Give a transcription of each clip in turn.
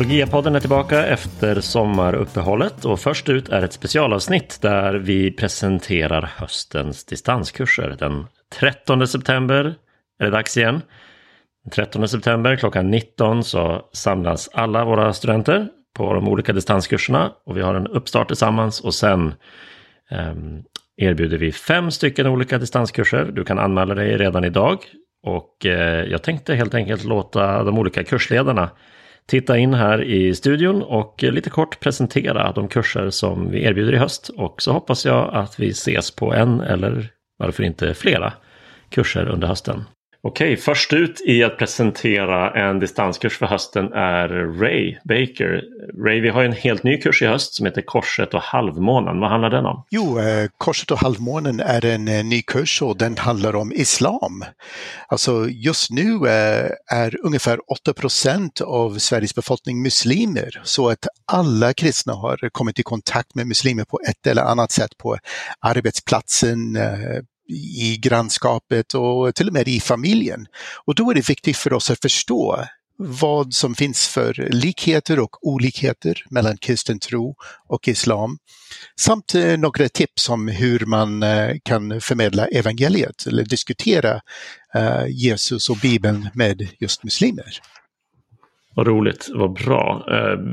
Apologia-podden är tillbaka efter sommaruppehållet och först ut är ett specialavsnitt där vi presenterar höstens distanskurser. Den 13 september är det dags igen. Den 13 september klockan 19 så samlas alla våra studenter på de olika distanskurserna och vi har en uppstart tillsammans och sen eh, erbjuder vi fem stycken olika distanskurser. Du kan anmäla dig redan idag och eh, jag tänkte helt enkelt låta de olika kursledarna titta in här i studion och lite kort presentera de kurser som vi erbjuder i höst. Och så hoppas jag att vi ses på en eller varför inte flera kurser under hösten. Okej, först ut i att presentera en distanskurs för hösten är Ray Baker. Ray, vi har en helt ny kurs i höst som heter Korset och halvmånen. Vad handlar den om? Jo, eh, Korset och halvmånen är en eh, ny kurs och den handlar om islam. Alltså just nu eh, är ungefär 8 procent av Sveriges befolkning muslimer, så att alla kristna har kommit i kontakt med muslimer på ett eller annat sätt på arbetsplatsen, i grannskapet och till och med i familjen. Och då är det viktigt för oss att förstå vad som finns för likheter och olikheter mellan kristen tro och islam. Samt eh, några tips om hur man eh, kan förmedla evangeliet eller diskutera eh, Jesus och Bibeln med just muslimer. Vad roligt, vad bra.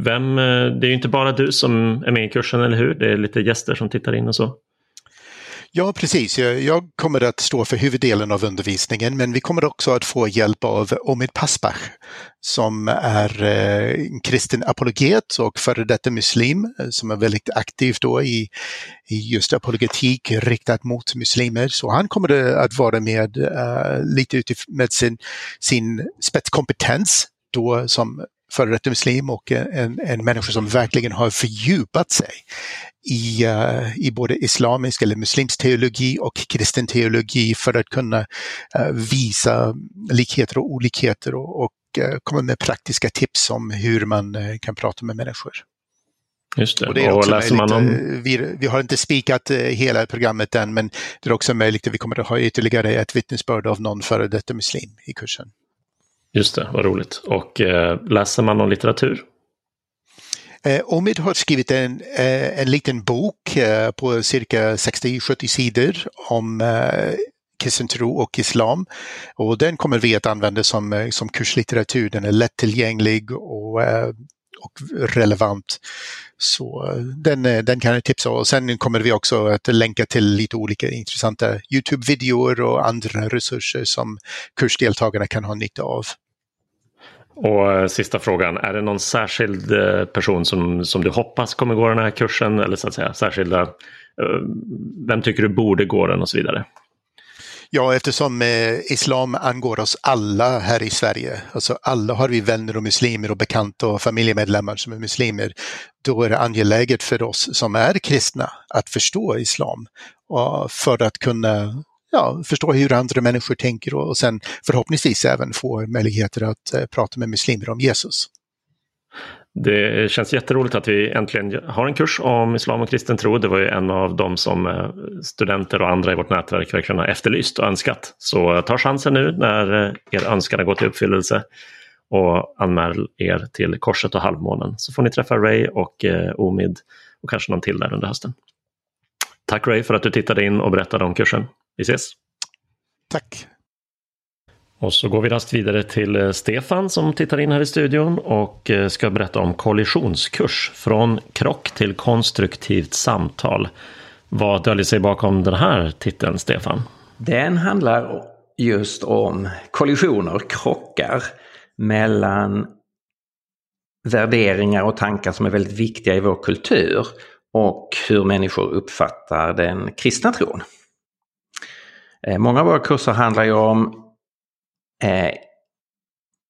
Vem, det är ju inte bara du som är med i kursen, eller hur? Det är lite gäster som tittar in och så. Ja, precis. Jag kommer att stå för huvuddelen av undervisningen, men vi kommer också att få hjälp av Omid Pasbach som är eh, en kristen apologet och före detta muslim eh, som är väldigt aktiv då i, i just apologetik riktat mot muslimer. Så han kommer att vara med uh, lite utifrån med sin, sin spetskompetens då som före detta muslim och en, en människa som verkligen har fördjupat sig i, uh, i både islamisk eller muslimsk teologi och kristen teologi för att kunna uh, visa likheter och olikheter och, och uh, komma med praktiska tips om hur man kan prata med människor. Just det. Och det är och läser man om... vi, vi, har inte spikat hela programmet än men det är också möjligt att vi kommer att ha ytterligare ett vittnesbörd av någon före detta muslim i kursen. Just det, vad roligt. Och eh, läser man någon litteratur? Eh, Omid har skrivit en, eh, en liten bok eh, på cirka 60-70 sidor om eh, kristen tro och islam. Och den kommer vi att använda som, eh, som kurslitteratur. Den är lättillgänglig och, eh, och relevant. Så eh, den, eh, den kan jag tipsa om. Och sen kommer vi också att länka till lite olika intressanta Youtube-videor och andra resurser som kursdeltagarna kan ha nytta av. Och eh, sista frågan, är det någon särskild person som, som du hoppas kommer gå den här kursen? Eller så att säga särskilda, vem tycker du borde gå den och så vidare? Ja, eftersom eh, islam angår oss alla här i Sverige, alltså alla har vi vänner och muslimer och bekanta och familjemedlemmar som är muslimer, då är det angeläget för oss som är kristna att förstå islam och för att kunna ja, förstå hur andra människor tänker och, och sen förhoppningsvis även få möjligheter att eh, prata med muslimer om Jesus. Det känns jätteroligt att vi äntligen har en kurs om islam och kristen tro. Det var ju en av de som eh, studenter och andra i vårt nätverk verkligen har efterlyst och önskat. Så eh, ta chansen nu när eh, er önskan har gått i uppfyllelse och anmäl er till Korset och halvmånen så får ni träffa Ray och Omid och kanske någon till där under hösten. Tack Ray för att du tittade in och berättade om kursen. Vi ses! Tack! Och så går vi rast vidare till eh, Stefan som tittar in här i studion och eh, ska berätta om kollisionskurs från krock till konstruktivt samtal. Vad döljer sig bakom den här titeln, Stefan? Den handlar just om kollisioner, krockar mellan värderingar och tankar som är väldigt viktiga i vår kultur och hur människor uppfattar den kristna tron. Eh, många av våra kurser handlar ju om eh,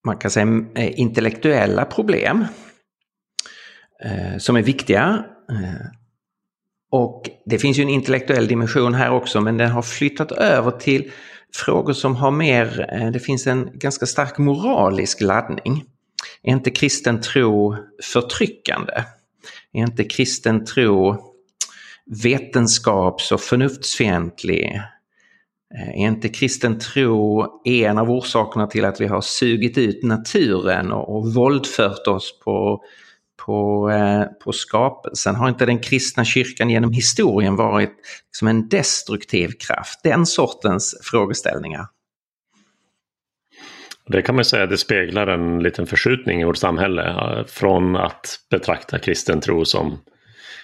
man kan säga eh, intellektuella problem eh, som är viktiga. Eh, och det finns ju en intellektuell dimension här också men den har flyttat över till frågor som har mer, eh, det finns en ganska stark moralisk laddning. Är inte kristen tro förtryckande? Är inte kristen tro vetenskaps och förnuftsfientlig? Eh, är inte kristen tro en av orsakerna till att vi har sugit ut naturen och, och våldfört oss på, på, eh, på skapelsen? Har inte den kristna kyrkan genom historien varit liksom en destruktiv kraft? Den sortens frågeställningar. Det kan man säga, det speglar en liten förskjutning i vårt samhälle. Eh, från att betrakta kristen tro som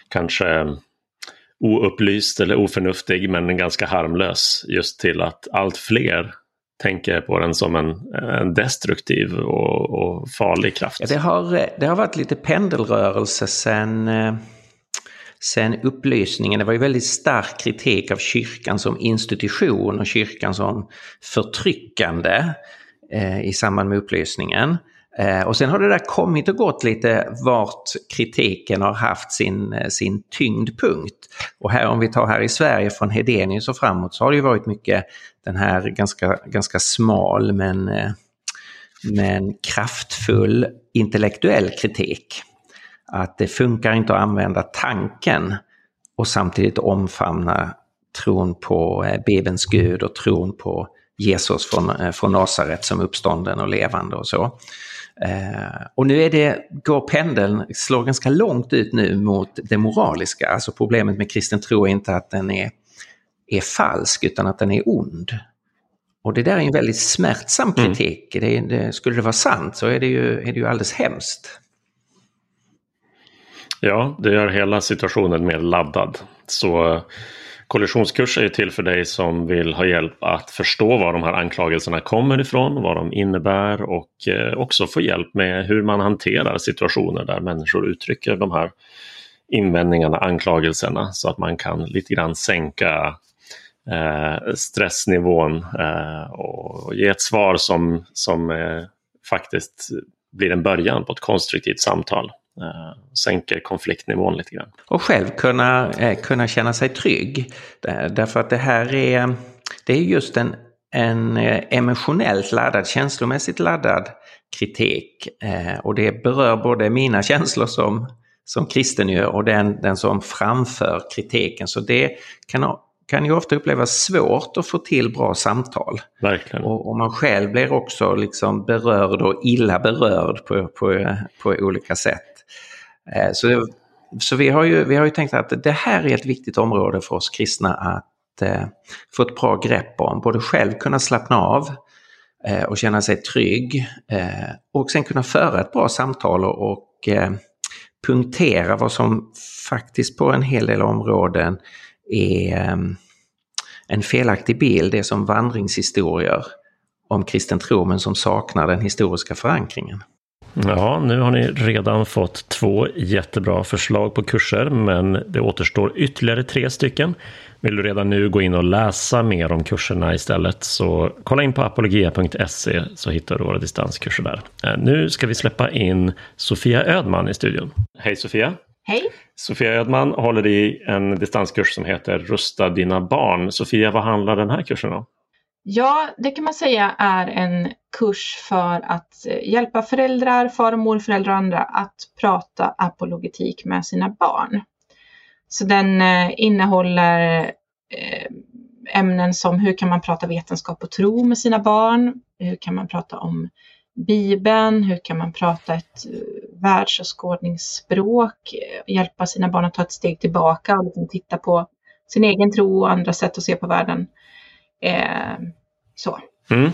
kanske oupplyst eller oförnuftig men ganska harmlös. Just till att allt fler tänker på den som en, en destruktiv och, och, farlig kraft. Ja, det, har, det har varit lite pendelrörelse sen, eh, sen upplysningen. Det var ju väldigt stark kritik av kyrkan som institution och kyrkan som förtryckande eh, i samband med upplysningen. Eh, och sen har det där kommit och gått lite vart kritiken har haft sin, eh, sin tyngdpunkt. Och här om vi tar här i Sverige från Hedenius och framåt så har det ju varit mycket den här ganska, ganska smal men, eh, men kraftfull intellektuell kritik. Att det funkar inte att använda tanken och samtidigt omfamna tron på Bibelns Gud och tron på Jesus från, från Nasaret som uppstånden och levande och så. Eh, och nu är det, går pendeln, slår ganska långt ut nu mot det moraliska. Alltså problemet med kristen tro är inte att den är, är falsk utan att den är ond. Och det där är en väldigt smärtsam mm. kritik. Mm. Det, det, skulle det vara sant så är det ju, är det ju alldeles hemskt. Ja, det gör hela situationen mer laddad. Så Kollisionskurs är ju till för dig som vill ha hjälp att förstå var de här anklagelserna kommer ifrån, vad de innebär och eh, också få hjälp med hur man hanterar situationer där människor uttrycker de här invändningarna, anklagelserna så att man kan lite grann sänka eh, stressnivån eh, och ge ett svar som, som eh, faktiskt blir en början på ett konstruktivt samtal. Eh, sänker konfliktnivån lite grann. Och själv kunna, eh, kunna känna sig trygg. Därför att det här är, det är just en, en eh, emotionellt laddad, känslomässigt laddad kritik. Och det berör både mina känslor som, som kristen ju och den, den som framför kritiken. Så det kan, kan ju ofta upplevas svårt att få till bra samtal. Verkligen. Och, och man själv blir också liksom berörd och illa berörd på, på, på olika sätt. Eh, så, så vi, har ju, vi har ju tänkt att det här är ett viktigt område för oss kristna att eh, få ett bra grepp om. Både själv kunna slappna av eh, och känna sig trygg eh, och sen kunna föra ett bra samtal och, och eh, punktera vad som faktiskt på en hel del områden är eh, en felaktig bild, det är som vandringshistorier om kristen tro men som saknar den historiska förankringen. Ja, nu har ni redan fått två jättebra förslag på kurser, men det återstår ytterligare tre stycken. Vill du redan nu gå in och läsa mer om kurserna istället så kolla in på apologia.se så hittar du våra distanskurser där. Eh, nu ska vi släppa in Sofia Ödman i studion. Hej Sofia! Hej! Sofia Ödman håller i en distanskurs som heter Rusta dina barn. Sofia, vad handlar den här kursen om? Ja, det kan man säga är en kurs för att eh, hjälpa föräldrar, far och morföräldrar och andra att prata apologetik med sina barn. Så den eh, innehåller eh, ämnen som hur kan man prata vetenskap och tro med sina barn? Hur kan man prata om Bibeln? Hur kan man prata ett världsåskådningsspråk? Hjälpa sina barn att ta ett steg tillbaka och liksom titta på sin egen tro och andra sätt att se på världen. Eh, så. Mm.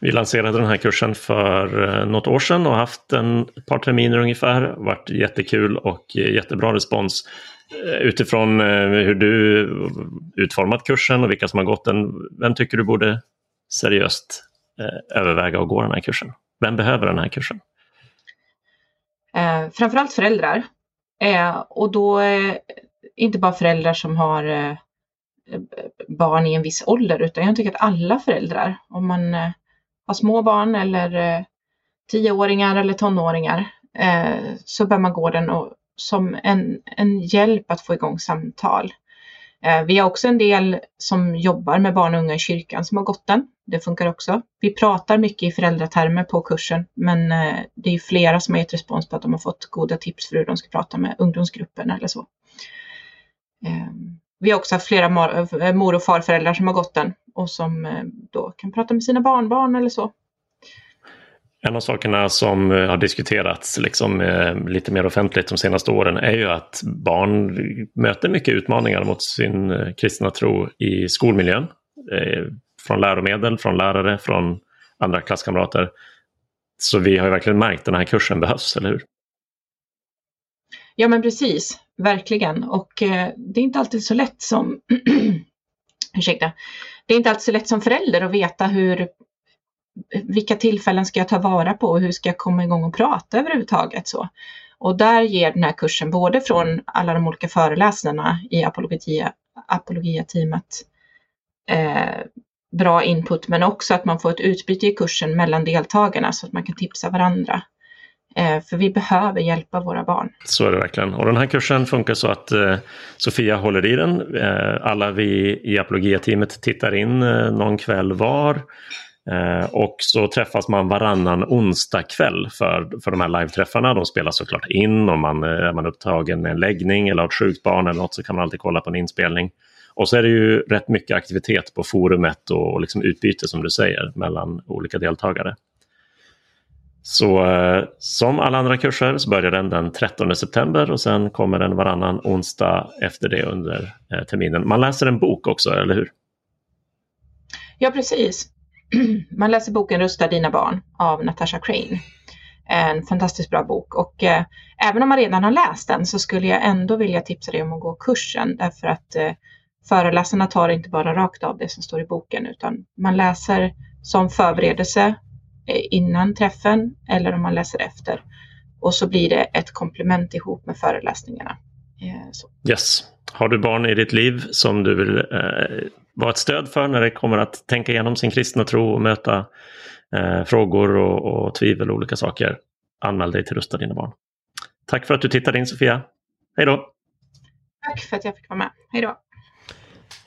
Vi lanserade den här kursen för eh, något år sedan och haft en ett par terminer ungefär. Varit jättekul och jättebra respons. Eh, utifrån hur du utformat kursen och vilka som har gått den, vem tycker du borde seriöst överväga att gå den här kursen? Vem behöver den här kursen? Eh, framförallt föräldrar. Eh, och då eh, inte bara föräldrar som har barn i en viss ålder utan jag tycker att alla föräldrar, om man eh, har små barn eller eh, tioåringar eller tonåringar, eh, så bör man gå den och, som en, en hjälp att få igång samtal. Vi har också en del som jobbar med barn och unga i kyrkan som har gått den. Det funkar också. Vi pratar mycket i föräldratermer på kursen, men det är flera som har gett respons på att de har fått goda tips för hur de ska prata med ungdomsgruppen eller så. Ehm, vi har också haft flera mor och farföräldrar som har gått den och som då kan prata med sina barnbarn eller så. En av sakerna som har diskuterats liksom, lite mer offentligt de senaste åren är ju att barn möter mycket utmaningar mot sin kristna tro i skolmiljön. Från läromedel, från lärare, från andra klasskamrater. Så vi har ju verkligen märkt att den här kursen behövs, eller hur? Ja men precis, verkligen. Och eh, det är inte alltid så lätt som ursäkta, det är inte alltid så lätt som förälder att veta hur vilka tillfällen ska jag ta vara på och hur ska jag komma igång och prata överhuvudtaget så. Och där ger den här kursen både från alla de olika föreläsarna i apologia, apologia-teamet eh, bra input men också att man får ett utbyte i kursen mellan deltagarna så att man kan tipsa varandra. Eh, för vi behöver hjälpa våra barn. Så är det verkligen. Och den här kursen funkar så att eh, Sofia håller i den. Eh, alla vi i apologia-teamet tittar in någon kväll var. Och så träffas man varannan onsdag kväll för, för de här live-träffarna. De spelas såklart in om man är man upptagen med en läggning eller har ett sjukt barn eller något så kan man alltid kolla på en inspelning. Och så är det ju rätt mycket aktivitet på forumet och liksom utbyte som du säger mellan olika deltagare. Så eh, som alla andra kurser så börjar den den 13 september och sen kommer den varannan onsdag efter det under eh, terminen. Man läser en bok också, eller hur? Ja, precis. Man läser boken Rusta dina barn av Natasha Crane. En fantastiskt bra bok och eh, även om man redan har läst den så skulle jag ändå vilja tipsa dig om att gå kursen därför att eh, föreläsarna tar inte bara rakt av det som står i boken utan man läser som förberedelse innan träffen eller om man läser efter. Och så blir det ett komplement ihop med föreläsningarna. Eh, så. Yes. Har du barn i ditt liv som du vill eh, vara ett stöd för när det kommer att tänka igenom sin kristna tro och möta eh, frågor och, och tvivel och olika saker? Anmäl dig till Rusta dina barn. Tack för att du tittade in Sofia. Hej då! Tack för att jag fick vara med. Hej då!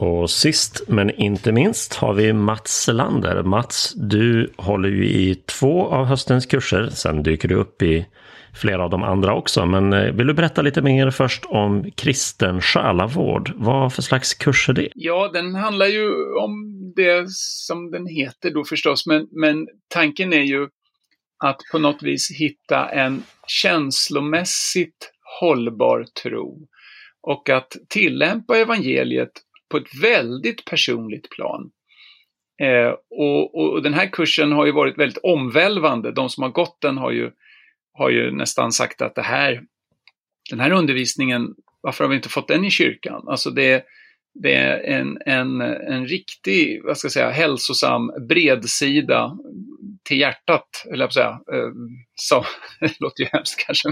Och sist men inte minst har vi Mats Lander. Mats, du håller ju i två av höstens kurser. Sen dyker du upp i flera av de andra också. Men eh, vill du berätta lite mer först om kristen själavård? Vad för slags kurs är det? Ja, den handlar ju om det som den heter då förstås. Men, men tanken är ju att på något vis hitta en känslomässigt hållbar tro och att tillämpa evangeliet på ett väldigt personligt plan. Eh, och, och, den här kursen har ju varit väldigt omvälvande. De som har gått den har ju, har ju nästan sagt att det här, den här undervisningen, varför har vi inte fått den i kyrkan? Alltså det, det är en, en, en riktig, vad ska jag säga, hälsosam bredsida till hjärtat, eller jag säga. Eh, så, det låter ju hemskt kanske.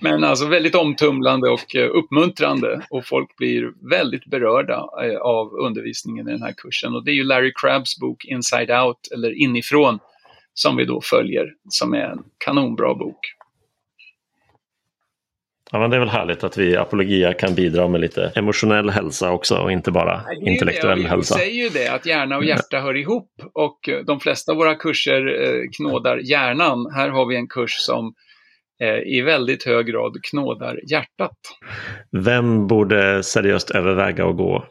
Men alltså väldigt omtumlande och eh, uppmuntrande och folk blir väldigt berörda eh, av undervisningen i den här kursen. Och det är ju Larry Crabbs bok Inside Out, eller Inifrån, som vi då följer, som är en kanonbra bok. Ja, men det är väl härligt att vi i Apologia kan bidra med lite emotionell hälsa också och inte bara Nej, intellektuell det. hälsa. Vi säger ju det, att hjärna och hjärta hör ihop och eh, de flesta av våra kurser eh, knådar hjärnan. Här har vi en kurs som eh, i väldigt hög grad knådar hjärtat. Vem borde seriöst överväga att gå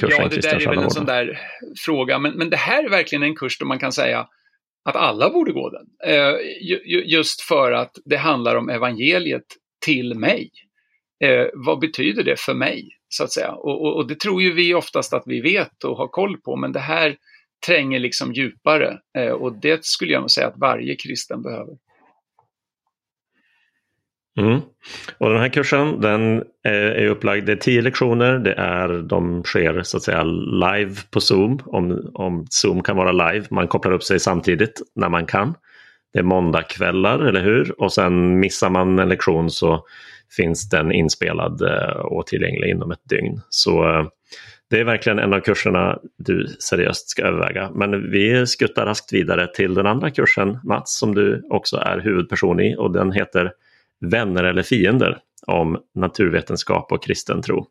kursen Ja, det där är väl en sån där fråga, men, men det här är verkligen en kurs där man kan säga att alla borde gå den. just för att det handlar om evangeliet till mig. Eh, vad betyder det för mig? Så att säga. Och, och, och, det tror ju vi oftast att vi vet och har koll på, men det här tränger liksom djupare eh, och det skulle jag nog säga att varje kristen behöver. Mm. Och den här kursen den eh, är upplagd, det är tio lektioner, det är, de sker så att säga live på Zoom, om, om Zoom kan vara live, man kopplar upp sig samtidigt när man kan. Det är måndagkvällar, eller hur? Och sen missar man en lektion så finns den inspelad eh, och tillgänglig inom ett dygn. Så eh, det är verkligen en av kurserna du seriöst ska överväga. Men vi skuttar raskt vidare till den andra kursen, Mats, som du också är huvudperson i och den heter Vänner eller fiender om naturvetenskap och kristen tro.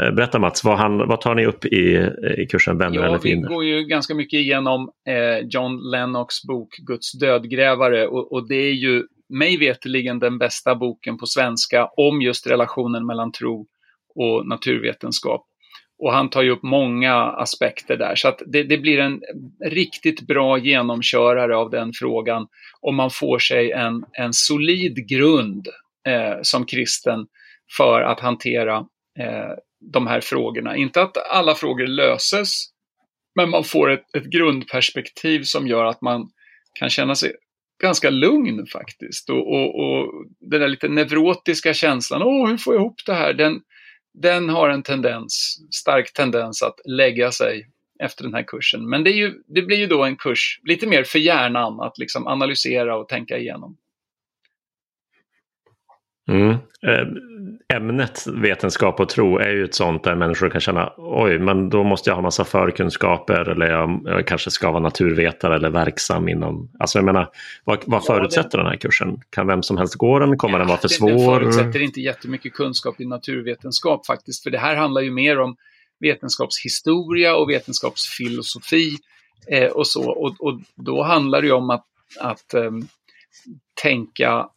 Eh, berätta Mats, vad, han, vad tar ni upp i, i kursen Vänner ja, eller fiender? Vi går ju ganska mycket igenom eh, John Lennox bok Guds dödgrävare och, och det är ju mig veterligen den bästa boken på svenska om just relationen mellan tro och naturvetenskap. Och han tar ju upp många aspekter där, så att det, det, blir en riktigt bra genomkörare av den frågan om man får sig en, en solid grund eh, som kristen för att hantera eh, de här frågorna. Inte att alla frågor löses, men man får ett, ett grundperspektiv som gör att man kan känna sig ganska lugn faktiskt. Och, och, och den där lite neurotiska känslan, åh hur får jag ihop det här? Den, den har en tendens, stark tendens att lägga sig efter den här kursen. Men det, ju, det blir ju då en kurs lite mer för hjärnan att liksom analysera och tänka igenom. Mm. Eh, Ämnet vetenskap och tro är ju ett sånt där människor kan känna oj, men då måste jag ha massa förkunskaper eller jag, jag kanske ska vara naturvetare eller verksam inom... Alltså jag menar, vad, vad förutsätter ja, den här kursen? Kan vem som helst gå den? Kommer ja, den vara för svår? Den förutsätter inte jättemycket kunskap i naturvetenskap faktiskt, för det här handlar ju mer om vetenskapshistoria och vetenskapsfilosofi eh, och så. Och, och, då handlar det ju om att, att eh, tänka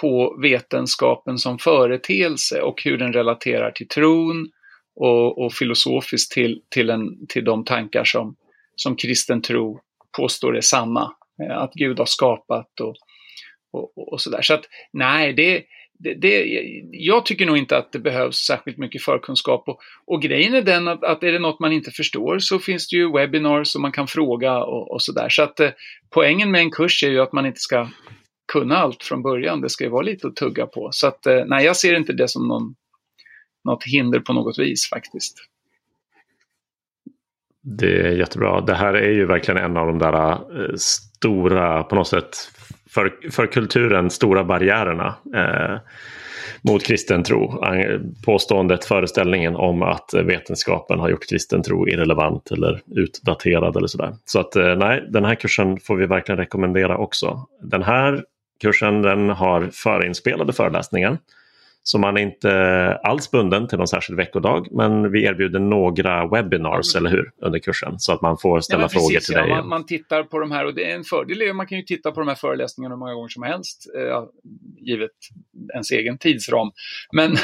på vetenskapen som företeelse och hur den relaterar till tron och, och filosofiskt till, till, en, till de tankar som, som kristen tro påstår är sanna. Eh, att Gud har skapat och, och, och sådär. Så att nej, det, det, det, jag tycker nog inte att det behövs särskilt mycket förkunskap. Och, och grejen är den att, att är det något man inte förstår så finns det ju webinars och man kan fråga och, och sådär. Så att eh, poängen med en kurs är ju att man inte ska kunna allt från början. Det ska ju vara lite att tugga på. Så att, eh, nej, jag ser inte det som någon, något hinder på något vis faktiskt. Det är jättebra. Det här är ju verkligen en av de där eh, stora, på något sätt, för, för kulturen stora barriärerna eh, mot kristen tro. Påståendet, föreställningen om att vetenskapen har gjort kristen tro irrelevant eller utdaterad eller sådär. Så att eh, nej, den här kursen får vi verkligen rekommendera också. Den här kursen den har förinspelade föreläsningar. Så man är inte alls bunden till någon särskild veckodag men vi erbjuder några webinars, eller hur, under kursen så att man får ställa ja, frågor till ja, dig. Man, man, tittar på de här och det är en fördel är man kan ju titta på de här föreläsningarna hur många gånger som helst, eh, givet ens egen tidsram. Men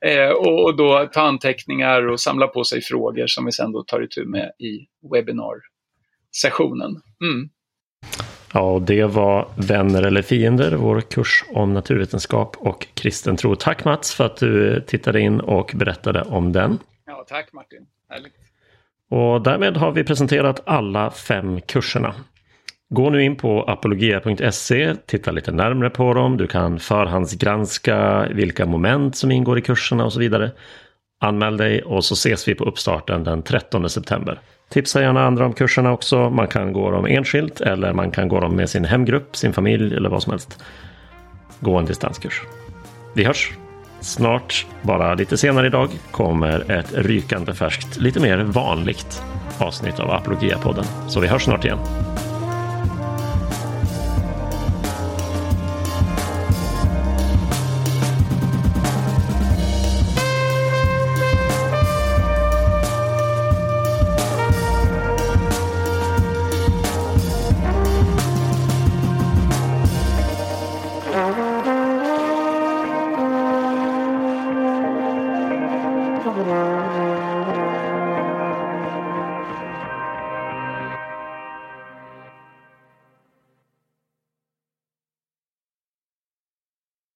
eh, och, och, då ta anteckningar och samla på sig frågor som vi sen då tar itu med i webinar-sessionen. Mm. Ja, och det var Vänner eller fiender, vår kurs om naturvetenskap och kristen tro. Tack Mats för att du tittade in och berättade om den. Ja, tack Martin. Härligt. Och därmed har vi presenterat alla fem kurserna. Gå nu in på apologia.se, titta lite närmre på dem. Du kan förhandsgranska vilka moment som ingår i kurserna och så vidare. Anmäl dig och så ses vi på uppstarten den 13 september. Tipsa gärna andra om kurserna också. Man kan gå dem enskilt eller man kan gå dem med sin hemgrupp, sin familj eller vad som helst. Gå en distanskurs. Vi hörs! Snart, bara lite senare idag, kommer ett rykande färskt, lite mer vanligt avsnitt av Apologia-podden. Så vi hörs snart igen.